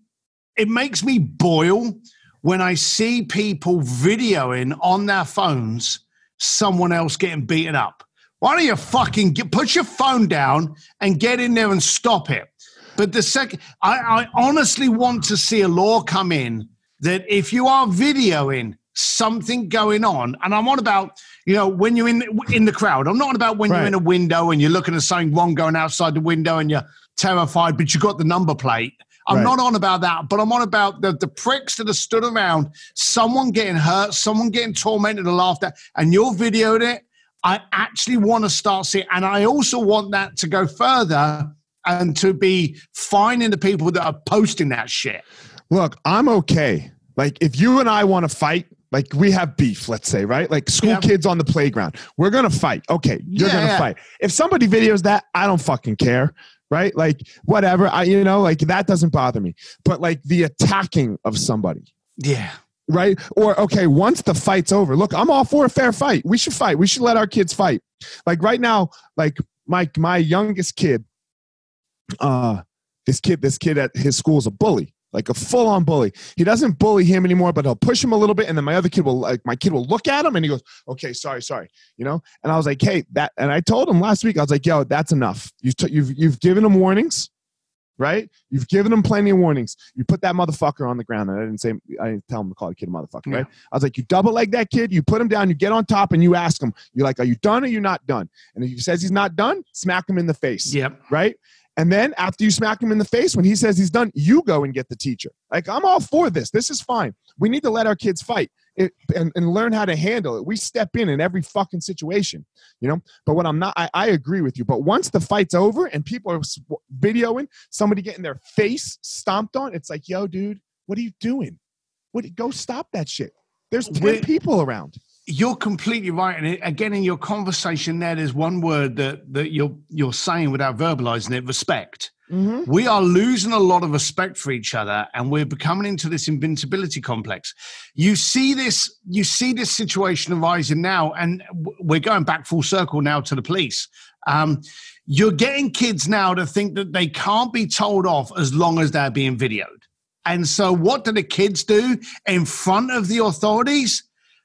[SPEAKER 2] it makes me boil when I see people videoing on their phones someone else getting beaten up. Why don't you fucking get, put your phone down and get in there and stop it? But the second, I, I honestly want to see a law come in that if you are videoing something going on, and I'm on about, you know, when you're in in the crowd. I'm not about when right. you're in a window and you're looking at something wrong going outside the window and you're terrified, but you got the number plate. I'm right. not on about that, but I'm on about the, the pricks that have stood around, someone getting hurt, someone getting tormented and laughed at, and you're videoed it. I actually want to start seeing, and I also want that to go further and to be finding the people that are posting that shit.
[SPEAKER 1] Look, I'm okay. Like if you and I want to fight, like we have beef, let's say, right? Like school yeah. kids on the playground. We're gonna fight. Okay, you're yeah, gonna yeah. fight. If somebody videos that, I don't fucking care. Right? Like whatever. I you know, like that doesn't bother me. But like the attacking of somebody.
[SPEAKER 2] Yeah.
[SPEAKER 1] Right? Or okay, once the fight's over, look, I'm all for a fair fight. We should fight. We should let our kids fight. Like right now, like my my youngest kid, uh, this kid, this kid at his school is a bully like a full-on bully. He doesn't bully him anymore, but he'll push him a little bit, and then my other kid will like my kid will look at him and he goes, "Okay, sorry, sorry," you know. And I was like, "Hey, that," and I told him last week, I was like, "Yo, that's enough. You've t- you've you've given him warnings, right? You've given him plenty of warnings. You put that motherfucker on the ground, and I didn't say I didn't tell him to call the kid a motherfucker, yeah. right? I was like, you double leg that kid, you put him down, you get on top, and you ask him, you're like, are you done or you not done? And if he says he's not done, smack him in the face,
[SPEAKER 2] yep,
[SPEAKER 1] right." And then after you smack him in the face, when he says he's done, you go and get the teacher. Like, I'm all for this. This is fine. We need to let our kids fight it, and, and learn how to handle it. We step in in every fucking situation, you know? But what I'm not, I, I agree with you. But once the fight's over and people are videoing somebody getting their face stomped on, it's like, yo, dude, what are you doing? What, go stop that shit. There's 10 people around.
[SPEAKER 2] You're completely right, and again, in your conversation, there, there's one word that that you're you're saying without verbalizing it: respect. Mm-hmm. We are losing a lot of respect for each other, and we're becoming into this invincibility complex. You see this, you see this situation arising now, and we're going back full circle now to the police. Um, you're getting kids now to think that they can't be told off as long as they're being videoed. And so, what do the kids do in front of the authorities?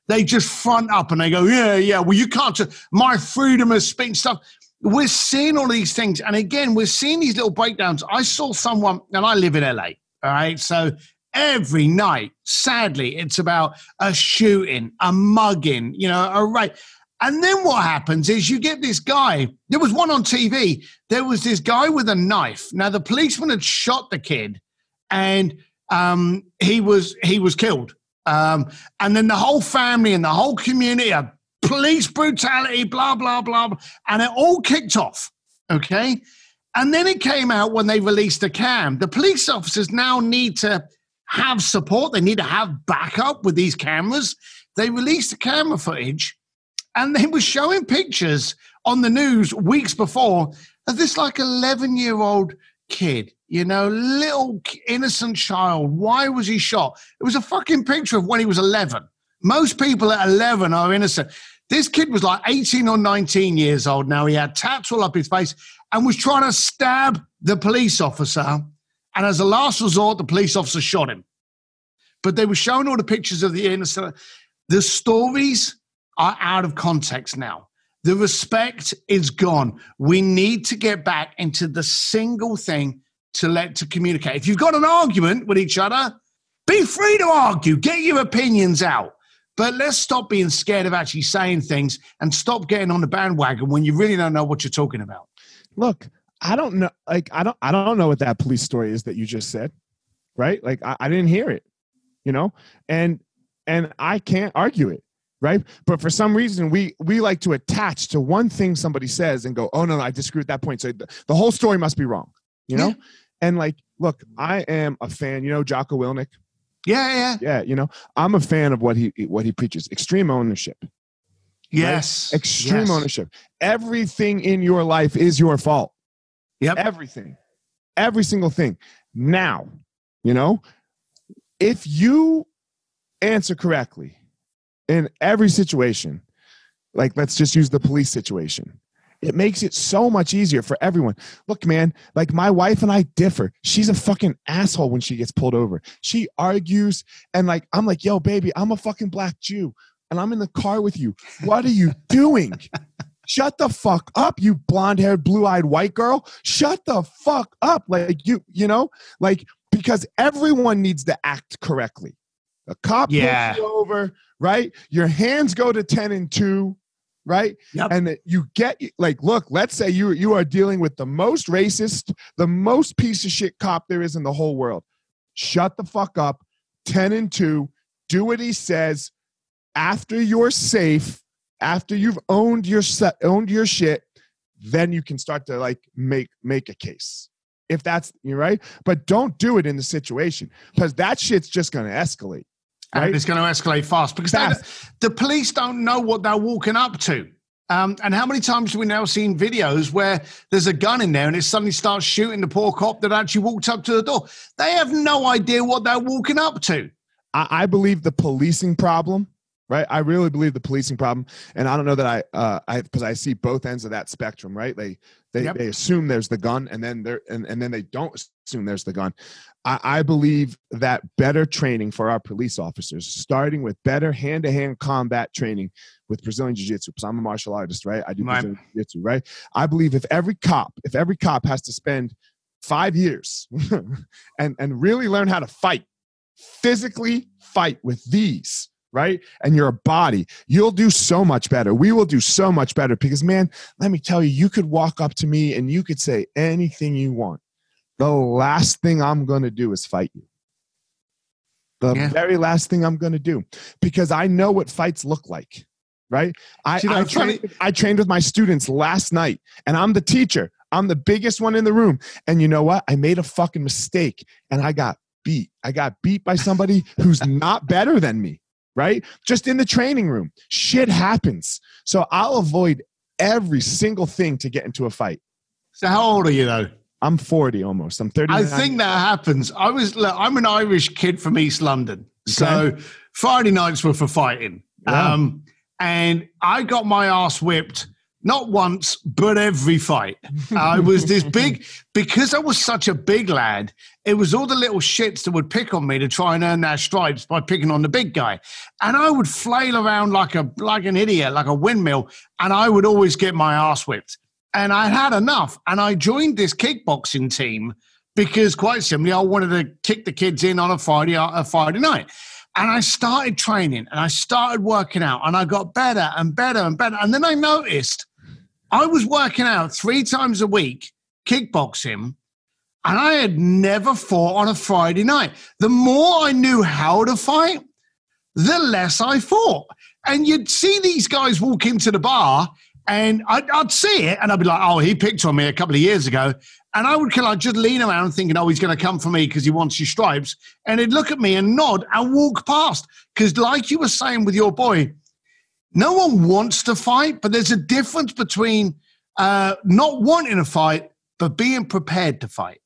[SPEAKER 2] They just front up and they go, yeah, yeah, well, you can't, my freedom of speech stuff. We're seeing all these things. And again, we're seeing these little breakdowns. I saw someone, and I live in LA, all right? So every night, sadly, it's about a shooting, a mugging, you know, a rape. And then what happens is you get this guy. There was one on TV. There was this guy with a knife. Now the policeman had shot the kid, and um, he was he was killed. Um, and then the whole family and the whole community are police brutality, blah, blah, blah. And it all kicked off. Okay. And then it came out when they released the cam. The police officers now need to have support, they need to have backup with these cameras. They released the camera footage and they were showing pictures on the news weeks before of this like 11 year old kid you know, little innocent child. Why was he shot? It was a fucking picture of when he was 11. Most people at 11 are innocent. This kid was like 18 or 19 years old now. He had tats all up his face and was trying to stab the police officer. And as a last resort, the police officer shot him. But they were showing all the pictures of the innocent. The stories are out of context now. The respect is gone. We need to get back into the single thing to let to communicate. If you've got an argument with each other, be free to argue, get your opinions out. But let's stop being scared of actually saying things and stop getting on the bandwagon when you really don't know what you're talking about.
[SPEAKER 1] Look, I don't know like I don't I don't know what that police story is that you just said. Right? Like I, I didn't hear it. You know? And and I can't argue it right but for some reason we we like to attach to one thing somebody says and go oh no, no i disagree with that point so the, the whole story must be wrong you know yeah. And like, look, I am a fan. You know, Jocko Willink.
[SPEAKER 2] Yeah, yeah,
[SPEAKER 1] yeah. You know, I'm a fan of what he what he preaches: extreme ownership.
[SPEAKER 2] Yes.
[SPEAKER 1] Right? Extreme
[SPEAKER 2] yes.
[SPEAKER 1] ownership. Everything in your life is your fault.
[SPEAKER 2] Yep.
[SPEAKER 1] Everything. Every single thing. Now, you know, if you answer correctly in every situation, like let's just use the police situation, it makes it so much easier for everyone. Look, man, like my wife and I differ. She's a fucking asshole when she gets pulled over. She argues, and like, I'm like, yo, baby, I'm a fucking black Jew, and I'm in the car with you. What are you doing? Shut the fuck up, you blonde haired, blue eyed white girl. Shut the fuck up. Like, you, you know, like, because everyone needs to act correctly. A cop
[SPEAKER 2] Yeah.
[SPEAKER 1] pulls you over, right? Your hands go to 10 and 2, right?
[SPEAKER 2] Yep.
[SPEAKER 1] And that you get like, look, let's say you you are dealing with the most racist, the most piece of shit cop there is in the whole world. Shut the fuck up. 10 and 2. Do what he says. After you're safe, after you've owned your set, owned your shit, then you can start to like make make a case. If that's you're right, but don't do it in the situation because that shit's just going to escalate.
[SPEAKER 2] and it's going to escalate fast because the police don't know what they're walking up to. Um, and how many times have we now seen videos where there's a gun in there and it suddenly starts shooting the poor cop that actually walked up to the door? They have no idea what they're walking up to.
[SPEAKER 1] I, I believe the policing problem, right? I really believe the policing problem, and I don't know that I, uh, I because I see both ends of that spectrum, right? They they
[SPEAKER 2] Yep.
[SPEAKER 1] they assume there's the gun, and then they're and, and then they don't assume there's the gun. I, I believe that better training for our police officers, starting with better hand-to-hand combat training with Brazilian Jiu-Jitsu, because I'm a martial artist, right? I do. Brazilian Jiu-Jitsu, right? I believe if every cop, if every cop has to spend five years and and really learn how to fight physically fight with these right? And your body. You'll do so much better. We will do so much better because man let me tell you you could walk up to me and you could say anything you want. The last thing i'm going to do is fight you. The
[SPEAKER 2] Yeah.
[SPEAKER 1] very last thing i'm going to do because i know what fights look like right? I
[SPEAKER 2] you know,
[SPEAKER 1] I, trained, I trained with my students last night and i'm the teacher. I'm the biggest one in the room. And you know what? I made a fucking mistake and i got beat. I got beat by somebody who's not better than me, right? Just in the training room. Shit happens. So I'll avoid every single thing to get into a fight.
[SPEAKER 2] So, how old are you though?
[SPEAKER 1] I'm 40 almost. I'm 30.
[SPEAKER 2] I think that happens. I was, look, I'm an Irish kid from East London. So, Friday nights were for fighting.
[SPEAKER 1] Wow.
[SPEAKER 2] Um, and I got my ass whipped not once, but every fight. I was this big, because I was such a big lad, it was all the little shits that would pick on me to try and earn their stripes by picking on the big guy. And I would flail around like a like an idiot, like a windmill, and I would always get my ass whipped. And I had enough. And I joined this kickboxing team because quite simply I wanted to kick the kids in on a Friday a Friday night. And I started training and I started working out and I got better and better and better. And then I noticed I was working out three times a week, kickboxing, and I had never fought on a Friday night. The more I knew how to fight, the less I fought. And you'd see these guys walk into the bar, and I'd, I'd see it, and I'd be like, "Oh, he picked on me a couple of years ago," and I would kind of just lean around thinking, "Oh, he's going to come for me because he wants his stripes," and he'd look at me and nod and walk past. Because, like you were saying with your boy, no one wants to fight, but there's a difference between uh, not wanting to fight but being prepared to fight,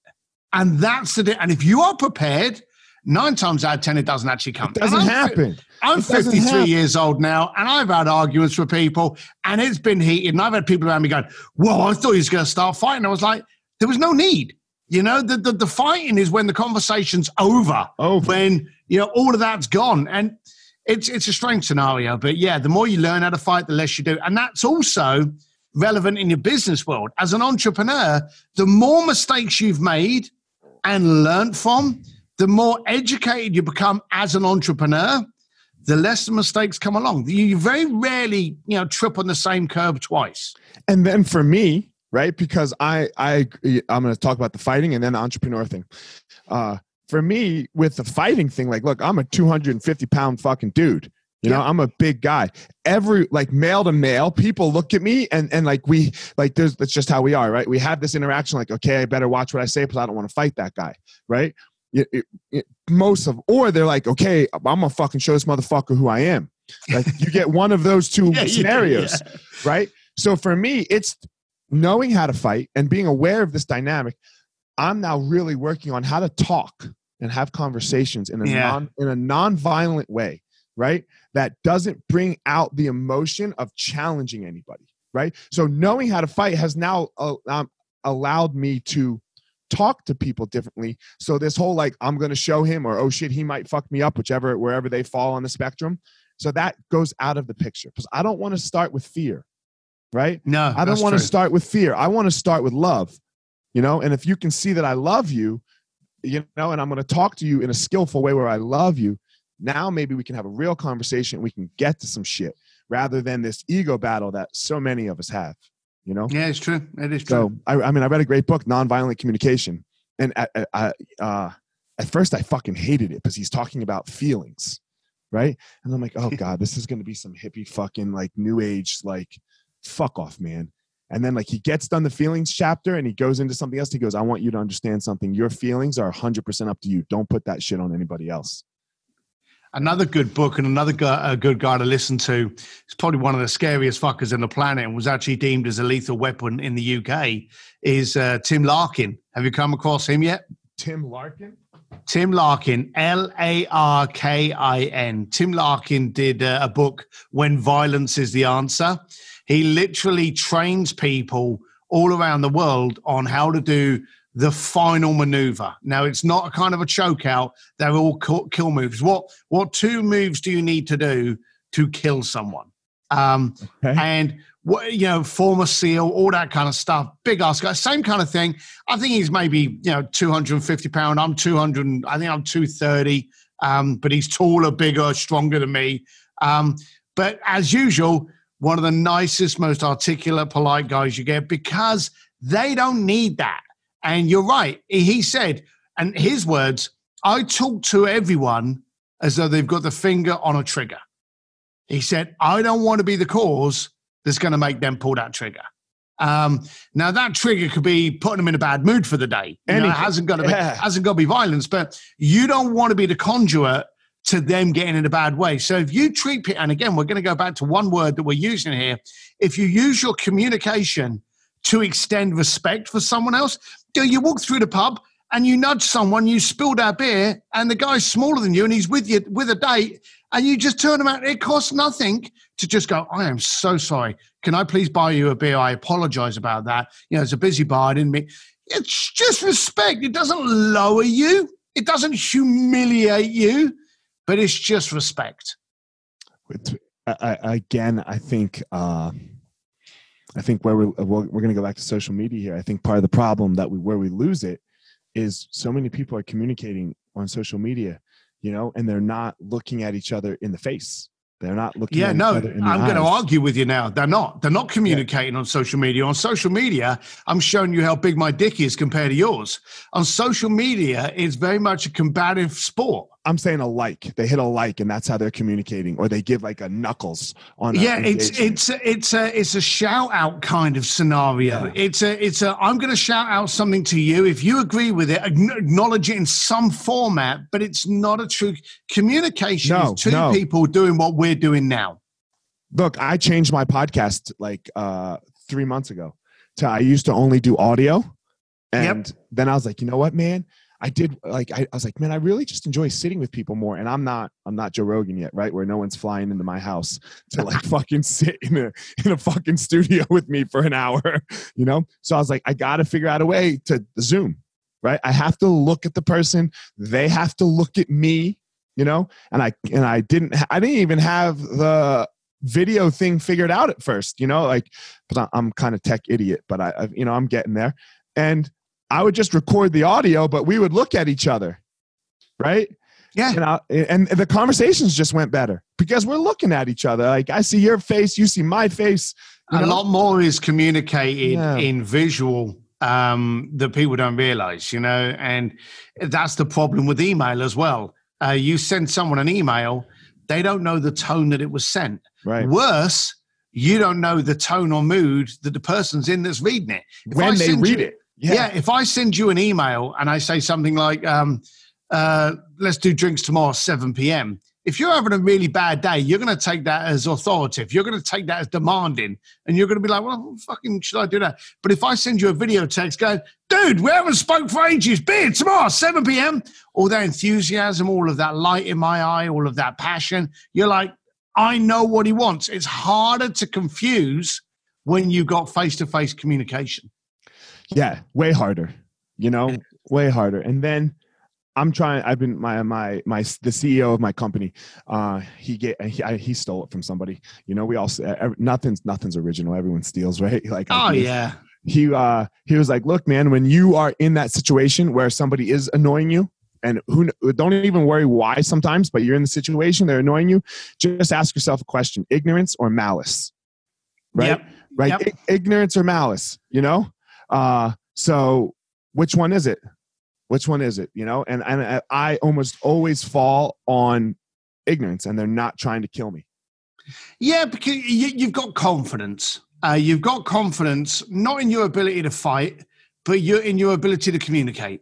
[SPEAKER 2] and that's the. Di- and if you are prepared, nine times out of ten, it doesn't actually come.
[SPEAKER 1] It doesn't
[SPEAKER 2] I'm
[SPEAKER 1] happen.
[SPEAKER 2] I'm
[SPEAKER 1] It doesn't
[SPEAKER 2] 53
[SPEAKER 1] happen.
[SPEAKER 2] years old now, and I've had arguments with people, and it's been heated. And I've had people around me going, "Whoa, I thought he was going to start fighting." I was like, "There was no need." You know, the, the the fighting is when the conversation's over,
[SPEAKER 1] Over.
[SPEAKER 2] when you know all of that's gone, and it's it's a strange scenario. But yeah, the more you learn how to fight, the less you do, and that's also relevant in your business world. As an entrepreneur, the more mistakes you've made and learned from, the more educated you become as an entrepreneur, the less the mistakes come along. You very rarely, you know, trip on the same curb twice.
[SPEAKER 1] And then for me, right? Because I I I'm going to talk about the fighting and then the entrepreneur thing. Uh, for me, with the fighting thing, like, look, I'm a 250 pound fucking dude. You know,
[SPEAKER 2] Yeah.
[SPEAKER 1] I'm a big guy. Every like male to male, people look at me and and like we like there's that's just how we are, right? We have this interaction, like, okay, I better watch what I say because I don't want to fight that guy, right? It- it- it- most of or they're like, okay, I'm gonna fucking show this motherfucker who I am, Like you get one of those two
[SPEAKER 2] Yeah,
[SPEAKER 1] scenarios,
[SPEAKER 2] yeah.
[SPEAKER 1] right? So for me, it's knowing how to fight and being aware of this dynamic. I'm now really working on how to talk and have conversations in a
[SPEAKER 2] Yeah.
[SPEAKER 1] non in a non-violent way, right? That doesn't bring out the emotion of challenging anybody, right? So knowing how to fight has now uh, um, allowed me to talk to people differently. So this whole like I'm going to show him or oh shit he might fuck me up whichever wherever they fall on the spectrum. So that goes out of the picture because I don't want to start with fear, right?
[SPEAKER 2] No,
[SPEAKER 1] I don't want to start with fear. I want to start with love, you know. And if you can see that I love you, you know, and I'm going to talk to you in a skillful way where I love you, now maybe we can have a real conversation. We can get to some shit rather than this ego battle that so many of us have, you know.
[SPEAKER 2] Yeah, it's true. It is true.
[SPEAKER 1] So I, I mean, I read a great book, Nonviolent Communication, and I, I- I, uh, at first I fucking hated it because he's talking about feelings, right? And I'm like, oh god, this is gonna be some hippie fucking like new age like fuck off, man. And then like he gets done the feelings chapter and he goes into something else. He goes, I want you to understand something. Your feelings are 100% up to you. Don't put that shit on anybody else.
[SPEAKER 2] Another good book and another guy, a good guy to listen to. It's probably one of the scariest fuckers on the planet and was actually deemed as a lethal weapon in the UK. Is uh, Tim Larkin? Have you come across him yet?
[SPEAKER 1] Tim Larkin.
[SPEAKER 2] Tim Larkin, L A R K I N. Tim Larkin did uh, a book, When Violence is the Answer. He literally trains people all around the world on how to do the final maneuver. Now, it's not a kind of a choke out, they're all kill kill moves. What, what two moves do you need to do to kill someone? Um,
[SPEAKER 1] Okay.
[SPEAKER 2] and what you know, former SEAL, all that kind of stuff. Big ass guy, same kind of thing. I think he's maybe you know 250 pound. I'm 200. I think I'm 230. Um, but he's taller, bigger, stronger than me. Um, but as usual, one of the nicest, most articulate, polite guys you get because they don't need that. And you're right. He said, and his words, I talk to everyone as though they've got the finger on a trigger. He said, I don't want to be the cause that's going to make them pull that trigger. Um, now that trigger could be putting them in a bad mood for the day. You know, it hasn't got to be
[SPEAKER 1] Yeah.
[SPEAKER 2] hasn't got to be violence, but you don't want to be the conduit to them getting in a bad way. So if you treat people, and again, we're going to go back to one word that we're using here. If you use your communication to extend respect for someone else, do you walk through the pub and you nudge someone, you spill that beer, and the guy's smaller than you and he's with you with a date, and you just turn him out. It costs nothing to just go, I am so sorry. Can I please buy you a beer? I apologize about that. You know, it's a busy bar. I didn't mean it's just respect. It doesn't lower you, it doesn't humiliate you, but it's just respect.
[SPEAKER 1] I, I, again, I think uh, I think where we're we're, going to go back to social media here. I think part of the problem that we where we lose it is so many people are communicating on social media, you know, and they're not looking at each other in the face. They're not looking.
[SPEAKER 2] Yeah,
[SPEAKER 1] at
[SPEAKER 2] no,
[SPEAKER 1] each other in
[SPEAKER 2] I'm going to argue with you now. They're not. They're not communicating on social media. On social media, I'm showing you how big my dick is compared to yours. On social media, it's very much a combative sport.
[SPEAKER 1] I'm saying a like. They hit a like, and that's how they're communicating, or they give like a knuckles on.
[SPEAKER 2] yeah, it's it's it's a it's a shout out kind of scenario.
[SPEAKER 1] Yeah.
[SPEAKER 2] It's a it's a I'm going to shout out something to you. If you agree with it, acknowledge it in some format. But it's not a true communication.
[SPEAKER 1] No,
[SPEAKER 2] is two
[SPEAKER 1] no.
[SPEAKER 2] people doing what we're doing now.
[SPEAKER 1] look i changed my podcast like uh three months ago to i used to only do audio and then i was like you know what man i did like I, I was like man i really just enjoy sitting with people more and i'm not i'm not joe rogan yet right where no one's flying into my house to like fucking sit in a in a fucking studio with me for an hour you know? So i was like i gotta figure out a way to zoom right? I have to look at the person. They have to look at me you know? And i and i didn't i didn't even have the video thing figured out at first, you know, like, but I'm kind of tech idiot, but I, I, you know, I'm getting there. And I would just record the audio, but we would look at each other, right?
[SPEAKER 2] Yeah.
[SPEAKER 1] And, I, and the conversations just went better because we're looking at each other. Like I see your face, you see my face.
[SPEAKER 2] a
[SPEAKER 1] know?
[SPEAKER 2] lot more is communicated
[SPEAKER 1] Yeah.
[SPEAKER 2] in visual um, that people don't realize, you know, and that's the problem with email as well. Uh, you send someone an email, they don't know the tone that it was sent.
[SPEAKER 1] Right.
[SPEAKER 2] Worse, you don't know the tone or mood that the person's in that's reading it. If
[SPEAKER 1] When they read
[SPEAKER 2] you-
[SPEAKER 1] it.
[SPEAKER 2] Yeah.
[SPEAKER 1] Yeah.
[SPEAKER 2] if I send you an email and I say something like, um, uh, let's do drinks tomorrow, 7 p.m., if you're having a really bad day, you're going to take that as authoritative. You're going to take that as demanding, and you're going to be like, "Well, fucking, should I do that?" But if I send you a video text going, "Dude, we haven't spoke for ages. Beer tomorrow, 7 p.m." All that enthusiasm, all of that light in my eye, all of that passion, you're like, "I know what he wants." It's harder to confuse when you got face-to-face communication.
[SPEAKER 1] Yeah, way harder. You know, way harder. And then I'm trying. I've been my my my the CEO of my company. Uh, he get he, I, he stole it from somebody. You know, we all uh, nothing's nothing's original. Everyone steals, right? Like
[SPEAKER 2] oh yeah.
[SPEAKER 1] He uh he was like, look, man, when you are in that situation where somebody is annoying you, and who don't even worry why sometimes, but you're in the situation they're annoying you. Just ask yourself a question: ignorance or malice, right?
[SPEAKER 2] Yep.
[SPEAKER 1] Right?
[SPEAKER 2] Yep.
[SPEAKER 1] I- ignorance or malice. You know. Uh, so which one is it? which one is it you know? And and i almost always fall on ignorance and they're not trying to kill me.
[SPEAKER 2] Yeah because you, have got confidence. Uh, you've got confidence not in your ability to fight but you're in your ability to communicate.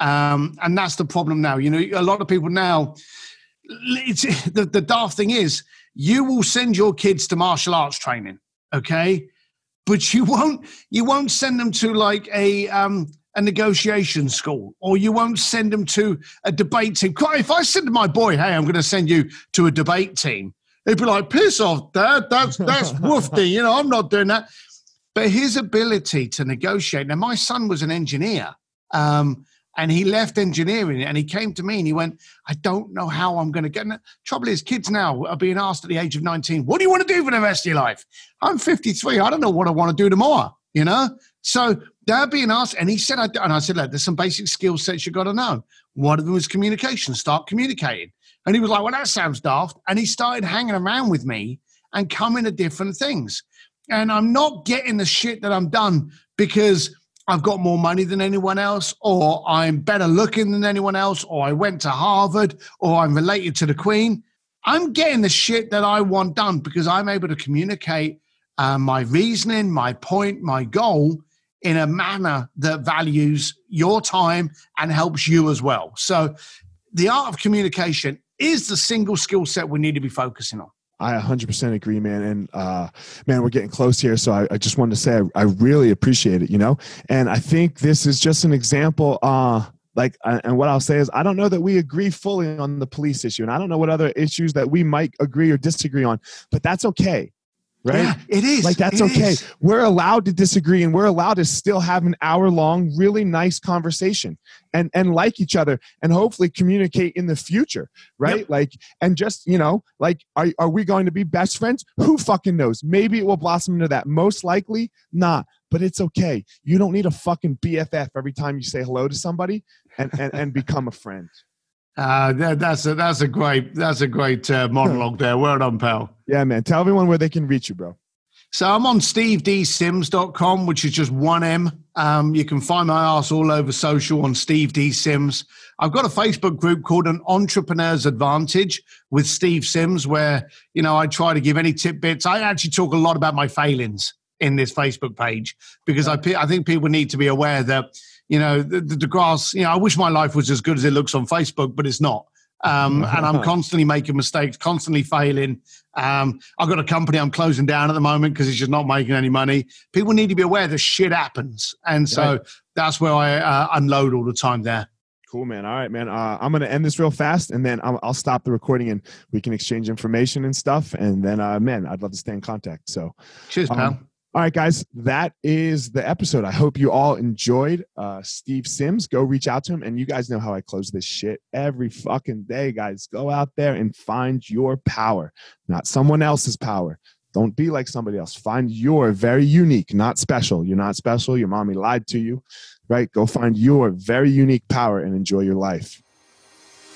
[SPEAKER 2] Um, and that's the problem now. You know a lot of people now the, the daft thing is you will send your kids to martial arts training okay but you won't you won't send them to like a um, a negotiation school or you won't send them to a debate team. If I said to my boy, hey, I'm going to send you to a debate team, he'd be like, piss off, dad. That's, that's woofy. You know, I'm not doing that. But his ability to negotiate. Now, my son was an engineer. Um, and he left engineering and he came to me and he went, I don't know how I'm going to get. And the trouble is, kids now are being asked at the age of 19, what do you want to do for the rest of your life? I'm 53. I don't know what I want to do tomorrow, you know? So they're being asked, and he said, I, and I said, look, there's some basic skill sets you've got to know. One of them was communication. Start communicating. And he was like, well, that sounds daft. And he started hanging around with me and coming to different things. And I'm not getting the shit that I'm done because I've got more money than anyone else, or I'm better looking than anyone else, or I went to Harvard, or I'm related to the Queen. I'm getting the shit that I want done because I'm able to communicate uh, my reasoning, my point, my goal in a manner that values your time and helps you as well. So, the art of communication is the single skill set we need to be focusing on.
[SPEAKER 1] I 100% agree, man. And uh, man, we're getting close here. So I, I just wanted to say I, I, really appreciate it, you know? And I think this is just an example. Uh, like, uh, and what I'll say is, I don't know that we agree fully on the police issue. And I don't know what other issues that we might agree or disagree on, but that's okay right?
[SPEAKER 2] Yeah, it is.
[SPEAKER 1] Like that's
[SPEAKER 2] it
[SPEAKER 1] okay.
[SPEAKER 2] is.
[SPEAKER 1] We're allowed to disagree and we're allowed to still have an hour long, really nice conversation and and like each other and hopefully communicate in the future, right? Yep. Like and just, you know, like are are we going to be best friends? Who fucking knows? Maybe it will blossom into that. Most likely not. But it's okay. You don't need a fucking BFF every time you say hello to somebody and, and, and become a friend.
[SPEAKER 2] Uh, that, that's a that's a great that's a great uh, monologue there. Well done, pal.
[SPEAKER 1] Yeah, man. Tell everyone where they can reach you, bro.
[SPEAKER 2] So I'm on stevedsims.com, which is just one M. Um, you can find my ass all over social on Steve D Sims. I've got a Facebook group called An Entrepreneur's Advantage with Steve Sims, where you know I try to give any tidbits. I actually talk a lot about my failings in this Facebook page because I I think people need to be aware that you know, the, the, grass, you know, I wish my life was as good as it looks on Facebook, but it's not. Um, and I'm constantly making mistakes, constantly failing. Um, I've got a company I'm closing down at the moment because it's just not making any money. People need to be aware that shit happens. And so right. that's where I uh, unload all the time there.
[SPEAKER 1] Cool, man. All right, man. Uh, I'm going to end this real fast and then I'll, I'll, stop the recording and we can exchange information and stuff. And then, uh, man, I'd love to stay in contact. So,
[SPEAKER 2] cheers, pal.
[SPEAKER 1] All right, guys, that is the episode. I hope you all enjoyed uh, Steve Sims. Go reach out to him. And you guys know how I close this shit every fucking day, guys. Go out there and find your power, not someone else's power. Don't be like somebody else. Find your very unique, not special. You're not special. Your mommy lied to you, right? Go find your very unique power and enjoy your life.